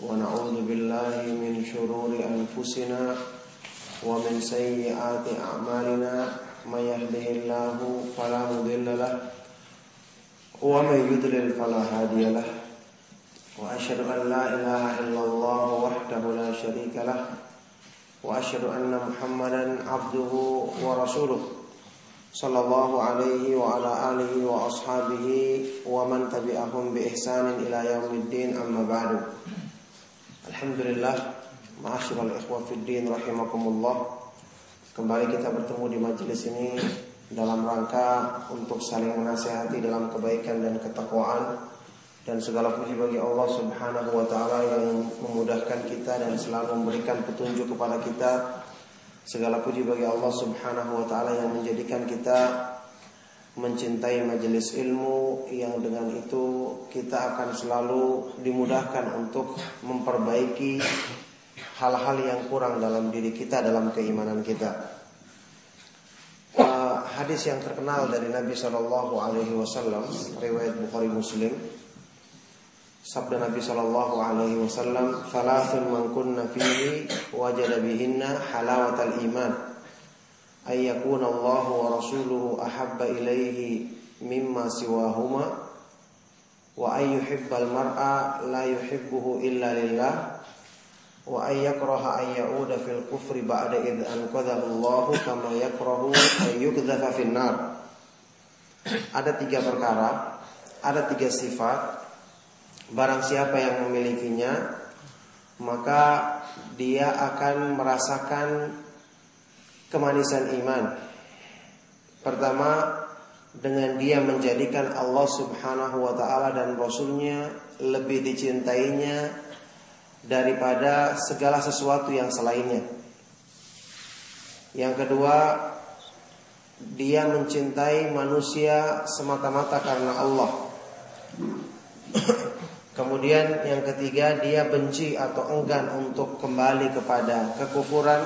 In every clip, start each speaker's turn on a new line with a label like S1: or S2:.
S1: ونعوذ بالله من شرور أنفسنا ومن سيئات أعمالنا. من يهده الله فلا مضل له ومن يضلل فلا هادي له. وأشهد أن لا إله إلا الله وحده لا شريك له. وأشهد أن محمدا عبده ورسوله. صلى الله عليه وعلى آله وأصحابه ومن تبعهم بإحسان إلى يوم الدين. أما بعد Alhamdulillah Ma'asyiral ikhwah fiddin rahimakumullah. Kembali kita bertemu di majelis ini Dalam rangka untuk saling menasehati dalam kebaikan dan ketakwaan Dan segala puji bagi Allah subhanahu wa ta'ala Yang memudahkan kita dan selalu memberikan petunjuk kepada kita. Segala puji bagi Allah subhanahu wa ta'ala Yang menjadikan kita mencintai majelis ilmu yang dengan itu kita akan selalu dimudahkan untuk memperbaiki hal-hal yang kurang dalam diri kita dalam keimanan kita. Uh, hadis yang terkenal dari Nabi Shallallahu Alaihi Wasallam riwayat Bukhari Muslim sabda Nabi Shallallahu Alaihi Wasallam "Thalathun man kunna fihi bihinna halawatal iman ay yakuna Allah wa rasuluhu ahabba ilaihi mimma siwahuma wa yuhibbal mar'a la yuhibbuhu illa lillah wa ay yakraha ay ya'uda fil kufri ba'da id anqadhahu Allah kama yakrahu ay yukdhafa fin nar. Ada tiga perkara, ada tiga sifat. Barang siapa yang memilikinya, maka dia akan merasakan kemanisan iman. Pertama, dengan dia menjadikan Allah Subhanahu wa taala dan rasulnya lebih dicintainya daripada segala sesuatu yang selainnya. Yang kedua, dia mencintai manusia semata-mata karena Allah. Kemudian yang ketiga, dia benci atau enggan untuk kembali kepada kekufuran,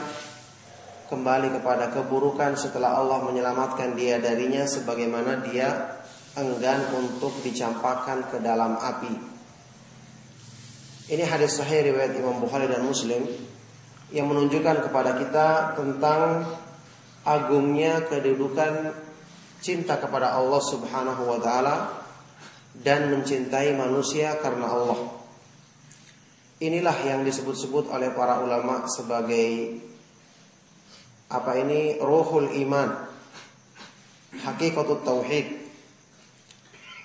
S1: kembali kepada keburukan setelah Allah menyelamatkan dia darinya sebagaimana dia enggan untuk dicampakkan ke dalam api. Ini hadis sahih riwayat Imam Bukhari dan Muslim yang menunjukkan kepada kita tentang agungnya kedudukan cinta kepada Allah Subhanahu wa taala dan mencintai manusia karena Allah. Inilah yang disebut-sebut oleh para ulama sebagai apa ini ruhul iman. Hakikatut tauhid.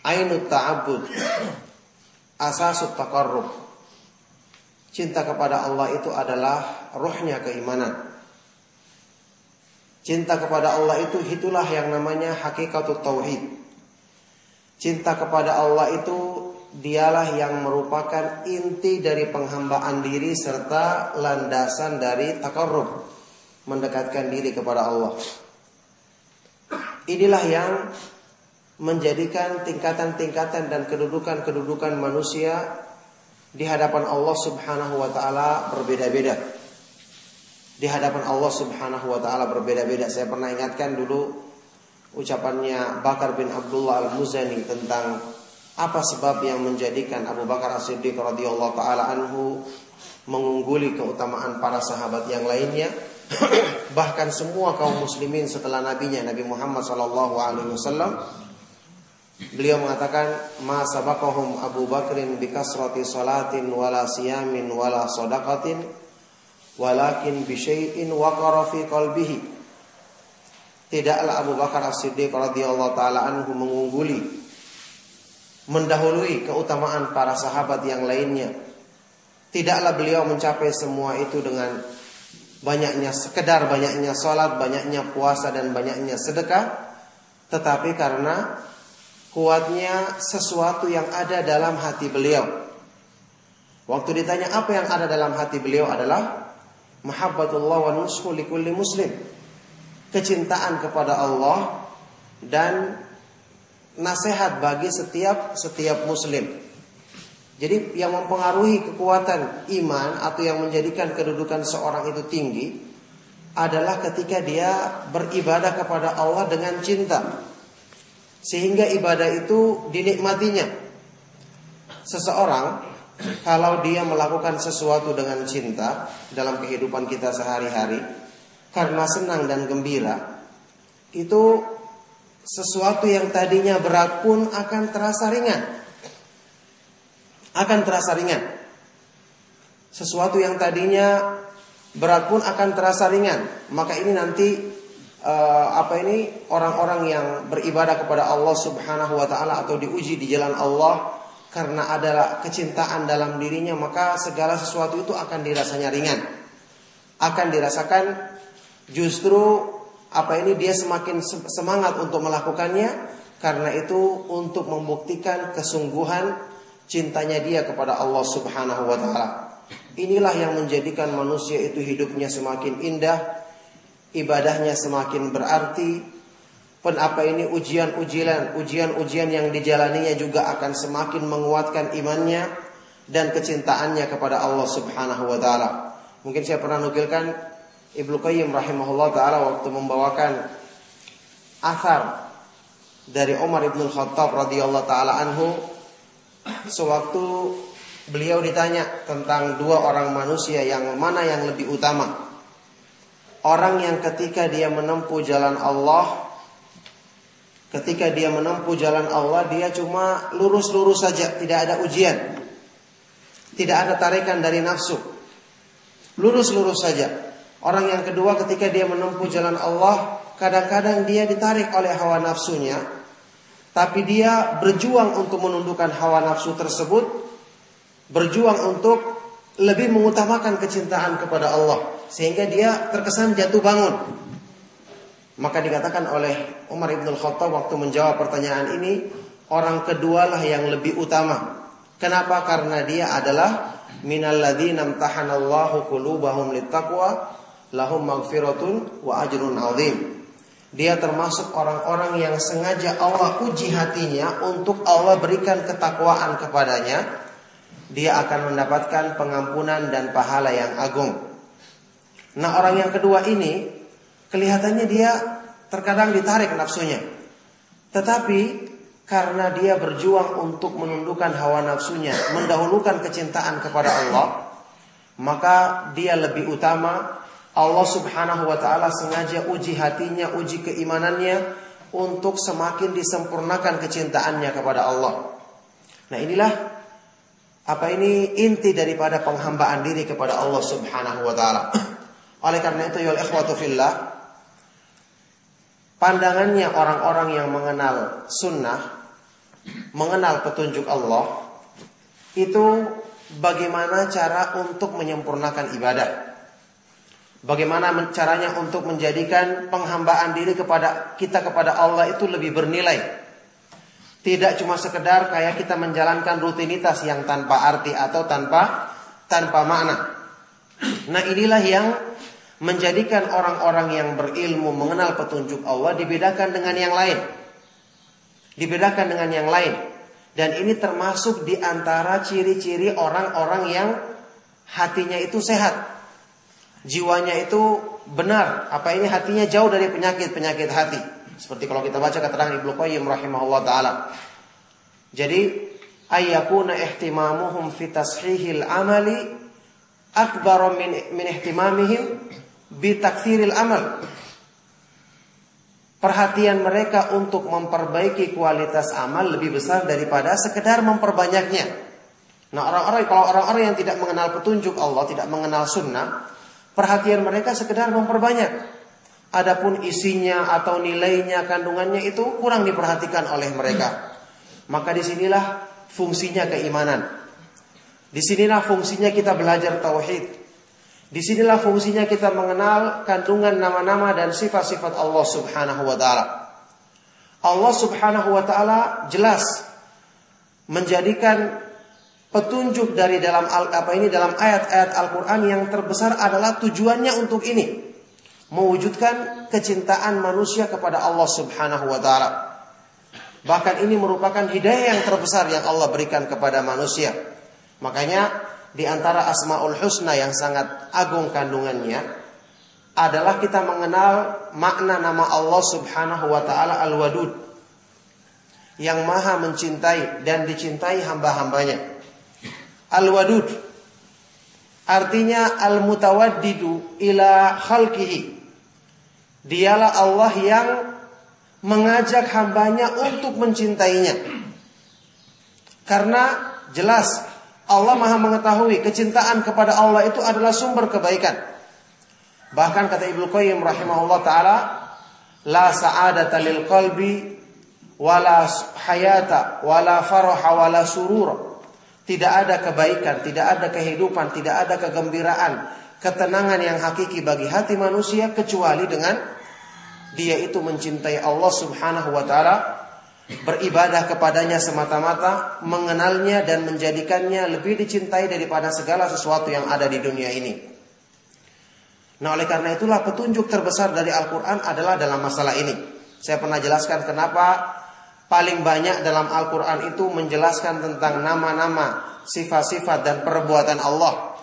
S1: Ainut ta'abbud. Asasut taqarrub. Cinta kepada Allah itu adalah rohnya keimanan. Cinta kepada Allah itu itulah yang namanya hakikatut tauhid. Cinta kepada Allah itu dialah yang merupakan inti dari penghambaan diri serta landasan dari takarrub, mendekatkan diri kepada Allah. Inilah yang menjadikan tingkatan-tingkatan dan kedudukan-kedudukan manusia di hadapan Allah Subhanahu wa taala berbeda-beda. Di hadapan Allah Subhanahu wa taala berbeda-beda. Saya pernah ingatkan dulu ucapannya Bakar bin Abdullah Al-Muzani tentang apa sebab yang menjadikan Abu Bakar As-Siddiq radhiyallahu taala anhu mengungguli keutamaan para sahabat yang lainnya bahkan semua kaum muslimin setelah nabinya Nabi Muhammad sallallahu alaihi wasallam Beliau mengatakan ma sabaqahum Abu Bakrin bi kasrati salatin wala siyamin wala sadaqatin walakin bi syai'in waqara fi qalbihi. Tidaklah Abu Bakar As-Siddiq radhiyallahu taala anhu mengungguli mendahului keutamaan para sahabat yang lainnya. Tidaklah beliau mencapai semua itu dengan banyaknya sekedar banyaknya salat, banyaknya puasa dan banyaknya sedekah, tetapi karena kuatnya sesuatu yang ada dalam hati beliau. Waktu ditanya apa yang ada dalam hati beliau adalah mahabbatullah wa nushu likulli muslim. Kecintaan kepada Allah dan nasihat bagi setiap setiap muslim. Jadi yang mempengaruhi kekuatan iman atau yang menjadikan kedudukan seorang itu tinggi adalah ketika dia beribadah kepada Allah dengan cinta sehingga ibadah itu dinikmatinya. Seseorang kalau dia melakukan sesuatu dengan cinta dalam kehidupan kita sehari-hari karena senang dan gembira, itu sesuatu yang tadinya berat pun akan terasa ringan. Akan terasa ringan. Sesuatu yang tadinya berat pun akan terasa ringan. Maka ini nanti uh, apa ini orang-orang yang beribadah kepada Allah Subhanahu wa taala atau diuji di jalan Allah karena ada kecintaan dalam dirinya maka segala sesuatu itu akan dirasanya ringan. Akan dirasakan justru apa ini dia semakin semangat untuk melakukannya karena itu untuk membuktikan kesungguhan cintanya dia kepada Allah Subhanahu wa taala. Inilah yang menjadikan manusia itu hidupnya semakin indah, ibadahnya semakin berarti, Pen apa ini ujian-ujian, ujian-ujian yang dijalaninya juga akan semakin menguatkan imannya dan kecintaannya kepada Allah Subhanahu wa taala. Mungkin saya pernah nukilkan Ibnu Qayyim rahimahullah taala waktu membawakan asar dari Umar Ibn Khattab radhiyallahu taala anhu sewaktu beliau ditanya tentang dua orang manusia yang mana yang lebih utama. Orang yang ketika dia menempuh jalan Allah Ketika dia menempuh jalan Allah, dia cuma lurus-lurus saja, tidak ada ujian. Tidak ada tarikan dari nafsu. Lurus-lurus saja. Orang yang kedua ketika dia menempuh jalan Allah, kadang-kadang dia ditarik oleh hawa nafsunya. Tapi dia berjuang untuk menundukkan hawa nafsu tersebut. Berjuang untuk lebih mengutamakan kecintaan kepada Allah. Sehingga dia terkesan jatuh bangun. Maka dikatakan oleh Umar Ibn Khattab waktu menjawab pertanyaan ini, orang kedualah yang lebih utama. Kenapa? Karena dia adalah minalladzina amtahanallahu qulubahum littaqwa lahum maghfiratun wa ajrun azim. Dia termasuk orang-orang yang sengaja Allah uji hatinya untuk Allah berikan ketakwaan kepadanya. Dia akan mendapatkan pengampunan dan pahala yang agung. Nah orang yang kedua ini Kelihatannya dia terkadang ditarik nafsunya. Tetapi karena dia berjuang untuk menundukkan hawa nafsunya, mendahulukan kecintaan kepada Allah, maka dia lebih utama Allah Subhanahu wa taala sengaja uji hatinya, uji keimanannya untuk semakin disempurnakan kecintaannya kepada Allah. Nah, inilah apa ini inti daripada penghambaan diri kepada Allah Subhanahu wa taala. Oleh karena itu ya ikhwatu fillah, pandangannya orang-orang yang mengenal sunnah, mengenal petunjuk Allah, itu bagaimana cara untuk menyempurnakan ibadah. Bagaimana caranya untuk menjadikan penghambaan diri kepada kita kepada Allah itu lebih bernilai. Tidak cuma sekedar kayak kita menjalankan rutinitas yang tanpa arti atau tanpa tanpa makna. Nah, inilah yang menjadikan orang-orang yang berilmu mengenal petunjuk Allah dibedakan dengan yang lain. Dibedakan dengan yang lain. Dan ini termasuk di antara ciri-ciri orang-orang yang hatinya itu sehat. Jiwanya itu benar. Apa ini hatinya jauh dari penyakit-penyakit hati. Seperti kalau kita baca keterangan Ibnu Qayyim rahimahullah taala. Jadi ayyakuna ihtimamuhum fi tashihil amali akbar min min ihtimamihim bitaksiril amal. Perhatian mereka untuk memperbaiki kualitas amal lebih besar daripada sekedar memperbanyaknya. Nah orang-orang kalau orang-orang yang tidak mengenal petunjuk Allah, tidak mengenal sunnah, perhatian mereka sekedar memperbanyak. Adapun isinya atau nilainya, kandungannya itu kurang diperhatikan oleh mereka. Maka di sinilah fungsinya keimanan. Di sinilah fungsinya kita belajar tauhid. Di sinilah fungsinya kita mengenal kandungan nama-nama dan sifat-sifat Allah Subhanahu wa taala. Allah Subhanahu wa taala jelas menjadikan petunjuk dari dalam apa ini dalam ayat-ayat Al-Qur'an yang terbesar adalah tujuannya untuk ini. Mewujudkan kecintaan manusia kepada Allah Subhanahu wa taala. Bahkan ini merupakan hidayah yang terbesar yang Allah berikan kepada manusia. Makanya di antara Asmaul Husna yang sangat agung kandungannya adalah kita mengenal makna nama Allah Subhanahu wa taala Al-Wadud yang maha mencintai dan dicintai hamba-hambanya. Al-Wadud artinya al-mutawaddidu ila khalqihi. Dialah Allah yang mengajak hambanya untuk mencintainya. Karena jelas Allah Maha mengetahui kecintaan kepada Allah itu adalah sumber kebaikan. Bahkan kata Ibnu Qayyim rahimahullah taala, la sa'adata lil qalbi wala hayata wala faraha wala surura. Tidak ada kebaikan, tidak ada kehidupan, tidak ada kegembiraan, ketenangan yang hakiki bagi hati manusia kecuali dengan dia itu mencintai Allah Subhanahu wa taala, beribadah kepadanya semata-mata, mengenalnya dan menjadikannya lebih dicintai daripada segala sesuatu yang ada di dunia ini. Nah, oleh karena itulah petunjuk terbesar dari Al-Qur'an adalah dalam masalah ini. Saya pernah jelaskan kenapa paling banyak dalam Al-Quran itu menjelaskan tentang nama-nama, sifat-sifat dan perbuatan Allah.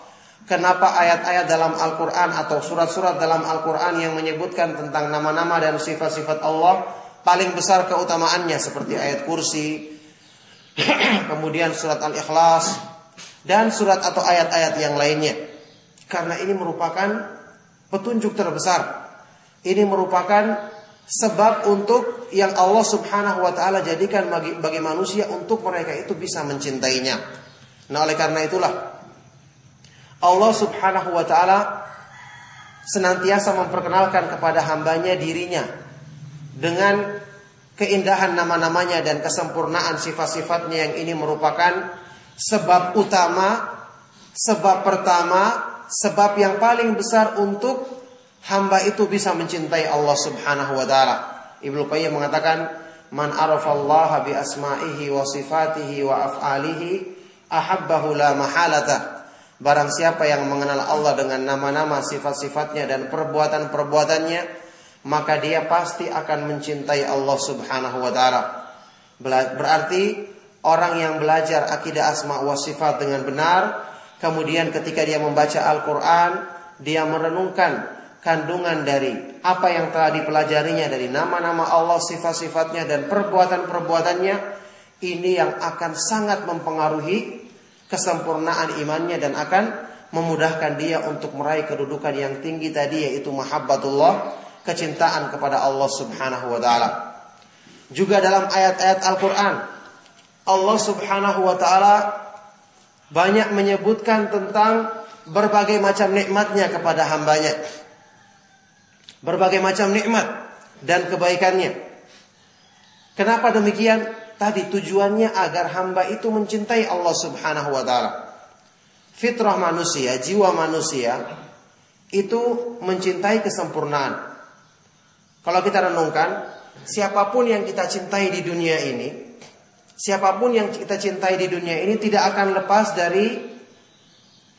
S1: Kenapa ayat-ayat dalam Al-Quran atau surat-surat dalam Al-Quran yang menyebutkan tentang nama-nama dan sifat-sifat Allah paling besar keutamaannya seperti ayat kursi, kemudian surat Al-Ikhlas, dan surat atau ayat-ayat yang lainnya. Karena ini merupakan petunjuk terbesar. Ini merupakan sebab untuk yang Allah Subhanahu wa taala jadikan bagi, bagi manusia untuk mereka itu bisa mencintainya. Nah, oleh karena itulah Allah Subhanahu wa taala senantiasa memperkenalkan kepada hambanya dirinya dengan keindahan nama-namanya dan kesempurnaan sifat-sifatnya yang ini merupakan sebab utama, sebab pertama, sebab yang paling besar untuk hamba itu bisa mencintai Allah Subhanahu wa taala. Ibnu Qayyim mengatakan, "Man arafallaha bi asma'ihi wa sifatihi wa af'alihi ahabbahu la mahalata." Barang siapa yang mengenal Allah dengan nama-nama, sifat-sifatnya dan perbuatan-perbuatannya, maka dia pasti akan mencintai Allah Subhanahu wa taala. Berarti orang yang belajar akidah asma wa sifat dengan benar, kemudian ketika dia membaca Al-Qur'an, dia merenungkan kandungan dari apa yang telah dipelajarinya dari nama-nama Allah, sifat-sifatnya dan perbuatan-perbuatannya ini yang akan sangat mempengaruhi kesempurnaan imannya dan akan memudahkan dia untuk meraih kedudukan yang tinggi tadi yaitu mahabbatullah, kecintaan kepada Allah Subhanahu wa taala. Juga dalam ayat-ayat Al-Qur'an Allah Subhanahu wa taala banyak menyebutkan tentang berbagai macam nikmatnya kepada hambanya berbagai macam nikmat dan kebaikannya. Kenapa demikian? Tadi tujuannya agar hamba itu mencintai Allah Subhanahu wa taala. Fitrah manusia, jiwa manusia itu mencintai kesempurnaan. Kalau kita renungkan, siapa pun yang kita cintai di dunia ini, siapa pun yang kita cintai di dunia ini tidak akan lepas dari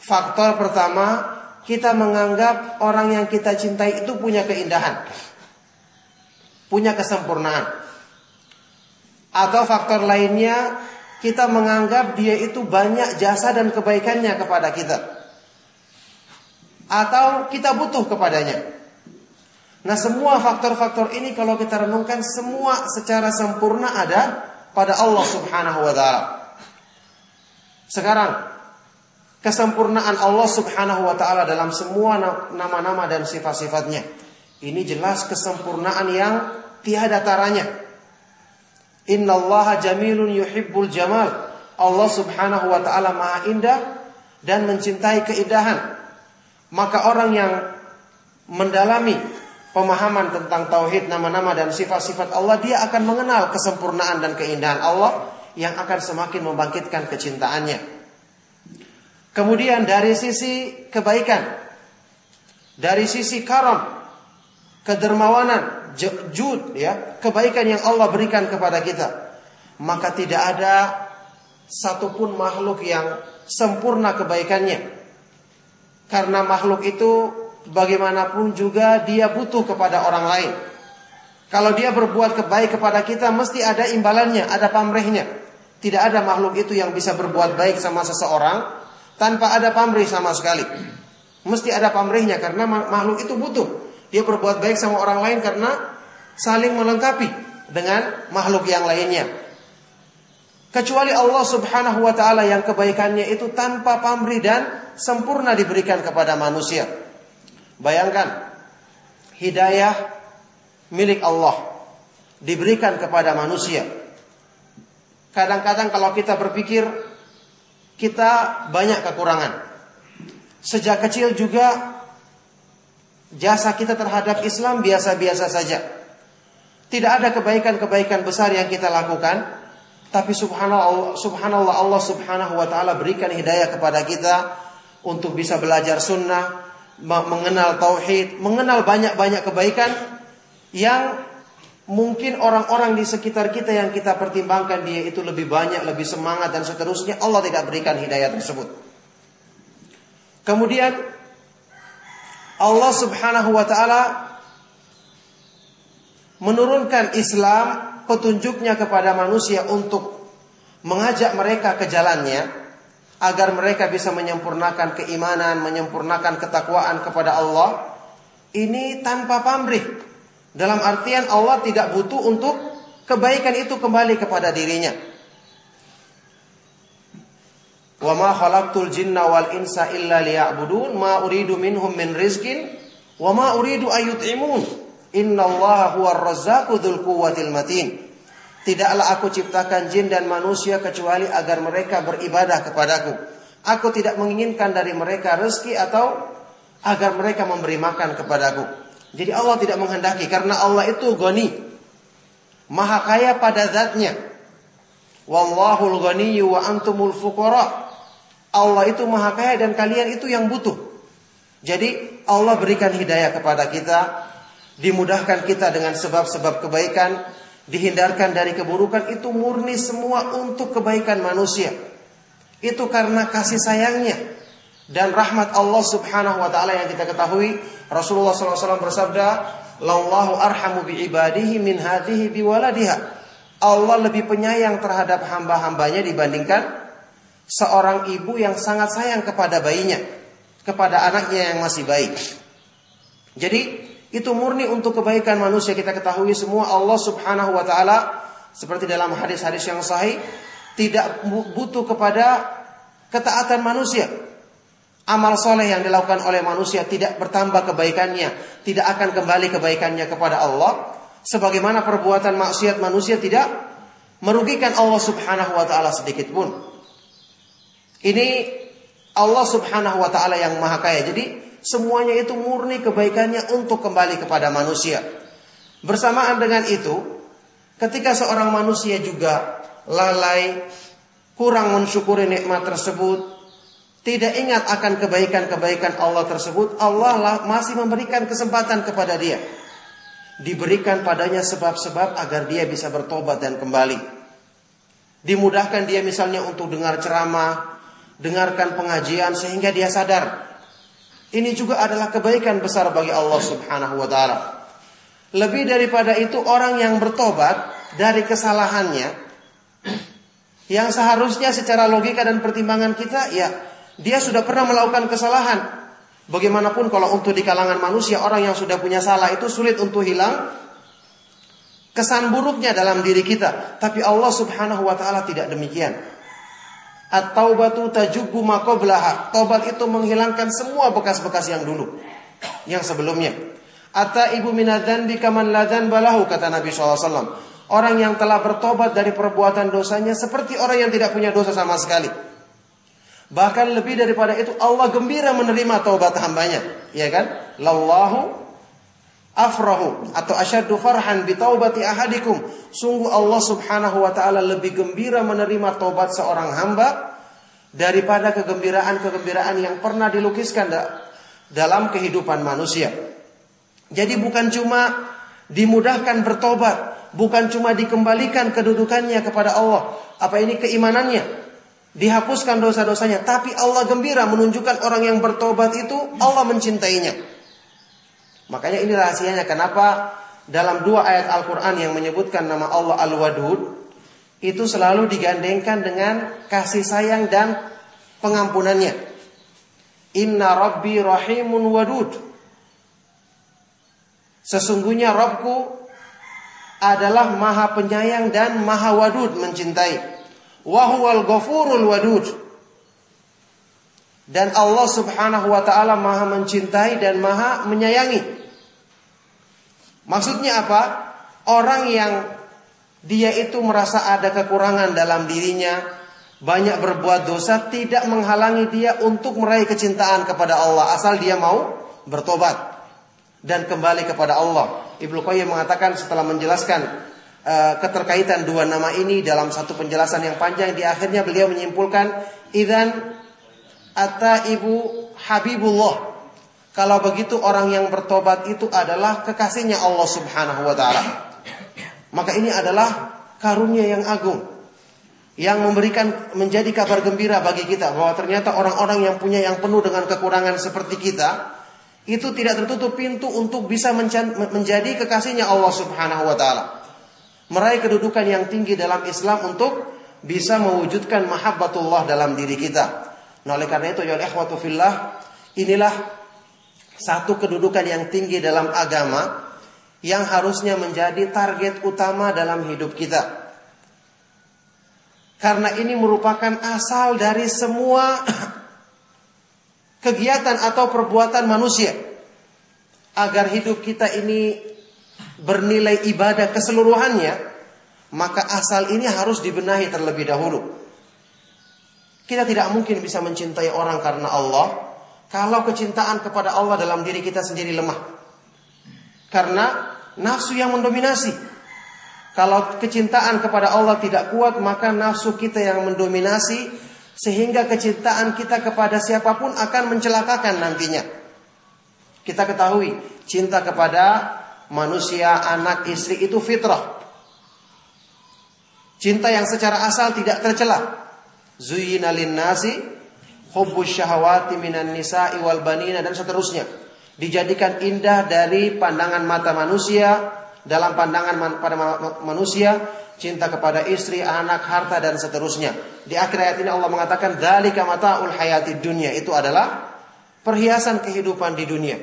S1: faktor pertama kita menganggap orang yang kita cintai itu punya keindahan, punya kesempurnaan. Atau faktor lainnya, kita menganggap dia itu banyak jasa dan kebaikannya kepada kita. Atau kita butuh kepadanya. Nah semua faktor-faktor ini kalau kita renungkan semua secara sempurna ada pada Allah subhanahu wa ta'ala. Sekarang kesempurnaan Allah Subhanahu wa taala dalam semua nama-nama dan sifat-sifatnya. Ini jelas kesempurnaan yang tiada taranya. Innallaha jamilun yuhibbul jamal. Allah Subhanahu wa taala Maha indah dan mencintai keindahan. Maka orang yang mendalami pemahaman tentang tauhid nama-nama dan sifat-sifat Allah, dia akan mengenal kesempurnaan dan keindahan Allah yang akan semakin membangkitkan kecintaannya. Kemudian dari sisi kebaikan, dari sisi karam, kedermawanan, jud ya, kebaikan yang Allah berikan kepada kita, maka tidak ada satupun makhluk yang sempurna kebaikannya. Karena makhluk itu bagaimanapun juga dia butuh kepada orang lain. Kalau dia berbuat kebaik kepada kita mesti ada imbalannya, ada pamrihnya. Tidak ada makhluk itu yang bisa berbuat baik sama seseorang tanpa ada pamrih sama sekali. Mesti ada pamrihnya karena makhluk itu butuh. Dia berbuat baik sama orang lain karena saling melengkapi dengan makhluk yang lainnya. kecuali Allah Subhanahu wa taala yang kebaikannya itu tanpa pamrih dan sempurna diberikan kepada manusia. Bayangkan hidayah milik Allah diberikan kepada manusia. Kadang-kadang kalau kita berpikir kita banyak kekurangan. Sejak kecil juga jasa kita terhadap Islam biasa-biasa saja. Tidak ada kebaikan-kebaikan besar yang kita lakukan, tapi subhanallah, subhanallah Allah subhanahu wa ta'ala berikan hidayah kepada kita untuk bisa belajar sunnah, mengenal tauhid, mengenal banyak-banyak kebaikan yang mungkin orang-orang di sekitar kita yang kita pertimbangkan dia itu lebih banyak, lebih semangat dan seterusnya, Allah tidak berikan hidayah tersebut. Kemudian Allah Subhanahu wa taala menurunkan Islam petunjuknya kepada manusia untuk mengajak mereka ke jalannya agar mereka bisa menyempurnakan keimanan, menyempurnakan ketakwaan kepada Allah. Ini tanpa pamrih. Dalam artian Allah tidak butuh untuk kebaikan itu kembali kepada dirinya. Wa ma khalaqtul jinna wal insa illa liya'budun ma uridu minhum min rizqin wa ma uridu ayut'imun. Innallaha huwar razzaqu dzul quwwatil matin. Tidaklah aku ciptakan jin dan manusia kecuali agar mereka beribadah kepadaku. Aku tidak menginginkan dari mereka rezeki atau agar mereka memberi makan kepadaku. Jadi Allah tidak menghendaki karena Allah itu goni. Maha kaya pada zatnya. Wallahul ghaniyyu wa antumul fuqara. Allah itu maha kaya dan kalian itu yang butuh. Jadi Allah berikan hidayah kepada kita, dimudahkan kita dengan sebab-sebab kebaikan, dihindarkan dari keburukan itu murni semua untuk kebaikan manusia. Itu karena kasih sayangnya dan rahmat Allah Subhanahu wa taala yang kita ketahui Rasulullah SAW bersabda, "Lallahu arhamu bi ibadihi min hadhihi bi waladiha." Allah lebih penyayang terhadap hamba-hambanya dibandingkan seorang ibu yang sangat sayang kepada bayinya, kepada anaknya yang masih baik. Jadi itu murni untuk kebaikan manusia kita ketahui semua Allah Subhanahu wa taala seperti dalam hadis-hadis yang sahih tidak butuh kepada ketaatan manusia. Amal soleh yang dilakukan oleh manusia tidak bertambah kebaikannya, tidak akan kembali kebaikannya kepada Allah. Sebagaimana perbuatan maksiat manusia tidak merugikan Allah Subhanahu wa taala sedikit pun. Ini Allah Subhanahu wa taala yang Maha Kaya. Jadi semuanya itu murni kebaikannya untuk kembali kepada manusia. Bersamaan dengan itu, ketika seorang manusia juga lalai, kurang mensyukuri nikmat tersebut, tidak ingat akan kebaikan-kebaikan Allah tersebut, Allah lah masih memberikan kesempatan kepada dia. Diberikan padanya sebab-sebab agar dia bisa bertobat dan kembali. Dimudahkan dia misalnya untuk dengar ceramah, dengarkan pengajian sehingga dia sadar. Ini juga adalah kebaikan besar bagi Allah Subhanahu wa taala. Lebih daripada itu orang yang bertobat dari kesalahannya yang seharusnya secara logika dan pertimbangan kita ya dia sudah pernah melakukan kesalahan. Bagaimanapun kalau untuk di kalangan manusia orang yang sudah punya salah itu sulit untuk hilang kesan buruknya dalam diri kita. Tapi Allah Subhanahu wa taala tidak demikian. At-taubatu tajubbu ma qablaha. Taubat itu menghilangkan semua bekas-bekas yang dulu. Yang sebelumnya. Ata ibu minadzanbi kaman ladzan balahu kata Nabi SAW. Orang yang telah bertobat dari perbuatan dosanya seperti orang yang tidak punya dosa sama sekali. Bahkan lebih daripada itu Allah gembira menerima taubat hambanya. Ya kan? Lallahu afrahu atau asyaddu farhan bi taubati ahadikum. Sungguh Allah Subhanahu wa taala lebih gembira menerima taubat seorang hamba daripada kegembiraan-kegembiraan yang pernah dilukiskan dalam kehidupan manusia. Jadi bukan cuma dimudahkan bertobat, bukan cuma dikembalikan kedudukannya kepada Allah. Apa ini keimanannya? Dihapuskan dosa-dosanya, tapi Allah gembira menunjukkan orang yang bertobat itu Allah mencintainya. Makanya ini rahasianya kenapa dalam dua ayat Al-Quran yang menyebutkan nama Allah Al-Wadud itu selalu digandengkan dengan kasih sayang dan pengampunannya. Inna Rabbi Rahimun Wadud. Sesungguhnya Robku adalah maha penyayang dan maha wadud mencintai. Wa huwal ghafurul wadud. Dan Allah Subhanahu wa taala Maha mencintai dan Maha menyayangi. Maksudnya apa? Orang yang dia itu merasa ada kekurangan dalam dirinya, banyak berbuat dosa tidak menghalangi dia untuk meraih kecintaan kepada Allah asal dia mau bertobat dan kembali kepada Allah. Ibnu Qayyim mengatakan setelah menjelaskan keterkaitan dua nama ini dalam satu penjelasan yang panjang di akhirnya beliau menyimpulkan idan Ata ibu Habibullah. Kalau begitu orang yang bertobat itu adalah kekasihnya Allah Subhanahu wa taala. Maka ini adalah karunia yang agung yang memberikan menjadi kabar gembira bagi kita bahwa ternyata orang-orang yang punya yang penuh dengan kekurangan seperti kita itu tidak tertutup pintu untuk bisa menjadi kekasihnya Allah Subhanahu wa taala. Meraih kedudukan yang tinggi dalam Islam untuk bisa mewujudkan mahabbatullah dalam diri kita. Nah oleh karena itu ya ikhwatu fillah inilah satu kedudukan yang tinggi dalam agama yang harusnya menjadi target utama dalam hidup kita. Karena ini merupakan asal dari semua kegiatan atau perbuatan manusia. Agar hidup kita ini bernilai ibadah keseluruhannya, maka asal ini harus dibenahi terlebih dahulu. Kita tidak mungkin bisa mencintai orang karena Allah kalau kecintaan kepada Allah dalam diri kita sendiri lemah. Karena nafsu yang mendominasi. Kalau kecintaan kepada Allah tidak kuat, maka nafsu kita yang mendominasi sehingga kecintaan kita kepada siapa pun akan mencelakakan nantinya. Kita ketahui, cinta kepada manusia, anak, istri itu fitrah. Cinta yang secara asal tidak tercela. Zuyina nasi hubbus syahawati minan nisa'i wal banina dan seterusnya. Dijadikan indah dari pandangan mata manusia, dalam pandangan pada manusia, cinta kepada istri, anak, harta dan seterusnya. Di akhir ayat ini Allah mengatakan dzalika mataul hayati dunia itu adalah perhiasan kehidupan di dunia.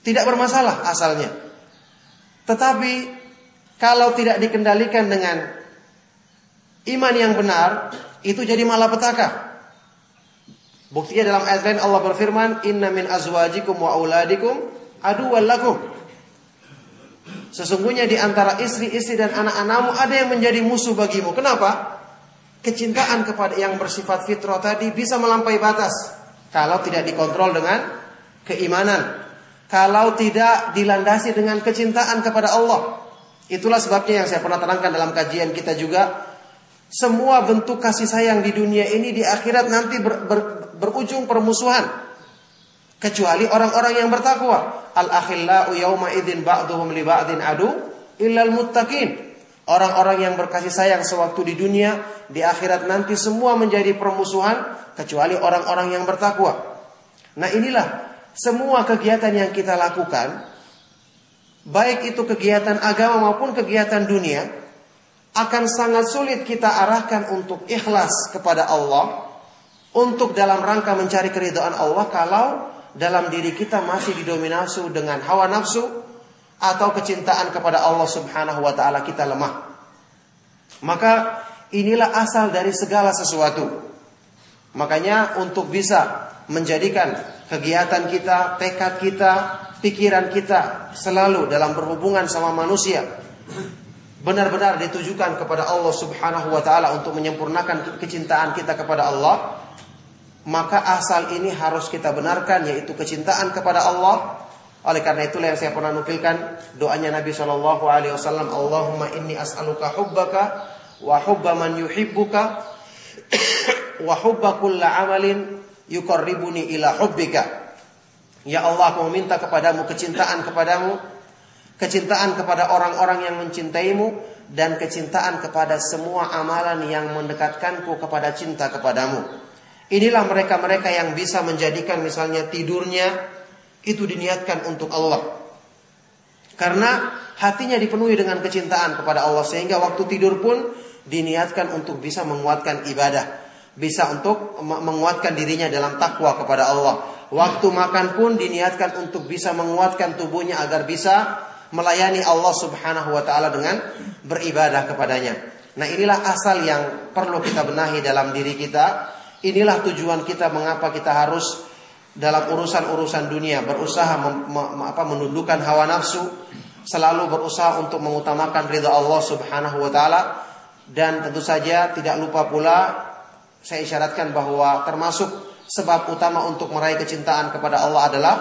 S1: Tidak bermasalah asalnya. Tetapi kalau tidak dikendalikan dengan iman yang benar, itu jadi malapetaka. Buktinya dalam ayat lain Allah berfirman, "Inna min azwajikum wa auladikum aduwwal lakum." Sesungguhnya di antara istri-istri dan anak-anakmu ada yang menjadi musuh bagimu. Kenapa? Kecintaan kepada yang bersifat fitrah tadi bisa melampaui batas kalau tidak dikontrol dengan keimanan. Kalau tidak dilandasi dengan kecintaan kepada Allah. Itulah sebabnya yang saya pernah terangkan dalam kajian kita juga semua bentuk kasih sayang di dunia ini di akhirat nanti ber, ber, berujung permusuhan. Kecuali orang-orang yang bertakwa. Al-akhillau yawma idzin ba'duhum li ba'din adu illal muttaqin. Orang-orang yang berkasih sayang sewaktu di dunia, di akhirat nanti semua menjadi permusuhan kecuali orang-orang yang bertakwa. Nah, inilah semua kegiatan yang kita lakukan, baik itu kegiatan agama maupun kegiatan dunia, akan sangat sulit kita arahkan untuk ikhlas kepada Allah untuk dalam rangka mencari keridhaan Allah kalau dalam diri kita masih didominasi dengan hawa nafsu atau kecintaan kepada Allah Subhanahu wa taala kita lemah. Maka inilah asal dari segala sesuatu. Makanya untuk bisa menjadikan kegiatan kita, tekad kita, pikiran kita selalu dalam berhubungan sama manusia benar-benar ditujukan kepada Allah Subhanahu wa taala untuk menyempurnakan kecintaan kita kepada Allah, maka asal ini harus kita benarkan yaitu kecintaan kepada Allah. Oleh karena itulah yang saya pernah nukilkan doanya Nabi Shallallahu alaihi wasallam, Allahumma inni as'aluka hubbaka wa hubba man yuhibbuka wa hubba kulla amalin yuqarribuni ila hubbika. Ya Allah, aku meminta kepadamu kecintaan kepadamu kecintaan kepada orang-orang yang mencintaimu dan kecintaan kepada semua amalan yang mendekatkanku kepada cinta kepadamu. Inilah mereka-mereka yang bisa menjadikan misalnya tidurnya itu diniatkan untuk Allah. Karena hatinya dipenuhi dengan kecintaan kepada Allah sehingga waktu tidur pun diniatkan untuk bisa menguatkan ibadah, bisa untuk menguatkan dirinya dalam takwa kepada Allah. Waktu makan pun diniatkan untuk bisa menguatkan tubuhnya agar bisa melayani Allah Subhanahu wa taala dengan beribadah kepadanya. Nah inilah asal yang perlu kita benahi dalam diri kita. Inilah tujuan kita mengapa kita harus dalam urusan-urusan dunia berusaha mem, apa, menundukkan hawa nafsu, selalu berusaha untuk mengutamakan ridha Allah Subhanahu wa taala dan tentu saja tidak lupa pula saya isyaratkan bahwa termasuk sebab utama untuk meraih kecintaan kepada Allah adalah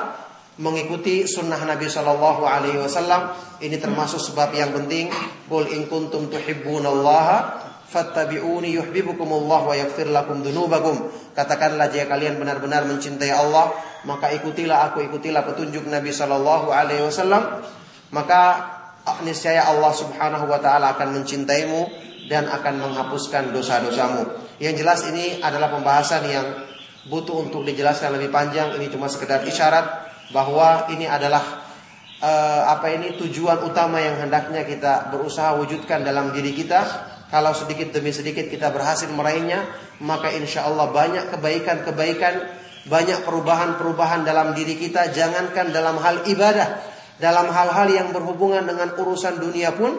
S1: mengikuti sunnah Nabi Shallallahu Alaihi Wasallam. Ini termasuk sebab yang penting. Qul in kuntum tuhibbunallaha fattabi'uni yuhibbukumullah wa yaghfir lakum dunubakum. Katakanlah jika kalian benar-benar mencintai Allah, maka ikutilah aku, ikutilah petunjuk Nabi Shallallahu alaihi wasallam, maka niscaya Allah Subhanahu wa taala akan mencintaimu dan akan menghapuskan dosa-dosamu. Yang jelas ini adalah pembahasan yang butuh untuk dijelaskan lebih panjang. Ini cuma sekedar isyarat bahwa ini adalah uh, apa ini tujuan utama yang hendaknya kita berusaha wujudkan dalam diri kita. Kalau sedikit demi sedikit kita berhasil meraihnya, maka insya Allah banyak kebaikan-kebaikan, banyak perubahan-perubahan dalam diri kita. Jangankan dalam hal ibadah, dalam hal-hal yang berhubungan dengan urusan dunia pun,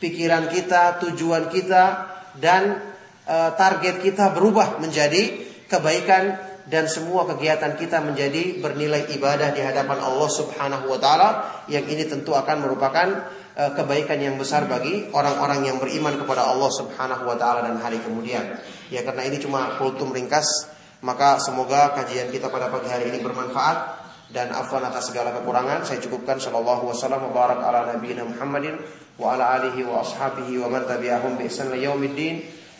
S1: pikiran kita, tujuan kita, dan target kita berubah menjadi kebaikan dan semua kegiatan kita menjadi bernilai ibadah di hadapan Allah Subhanahu wa taala yang ini tentu akan merupakan uh, kebaikan yang besar bagi orang-orang yang beriman kepada Allah Subhanahu wa taala dan hari kemudian. Ya karena ini cuma kultum ringkas, maka semoga kajian kita pada pagi hari ini bermanfaat. Dan afwan atas segala kekurangan saya cukupkan. Sallallahu wasallam wa barak ala nabiyina Muhammadin wa ala alihi wa ashabihi wa man tabi'ahum bi ihsan yaumiddin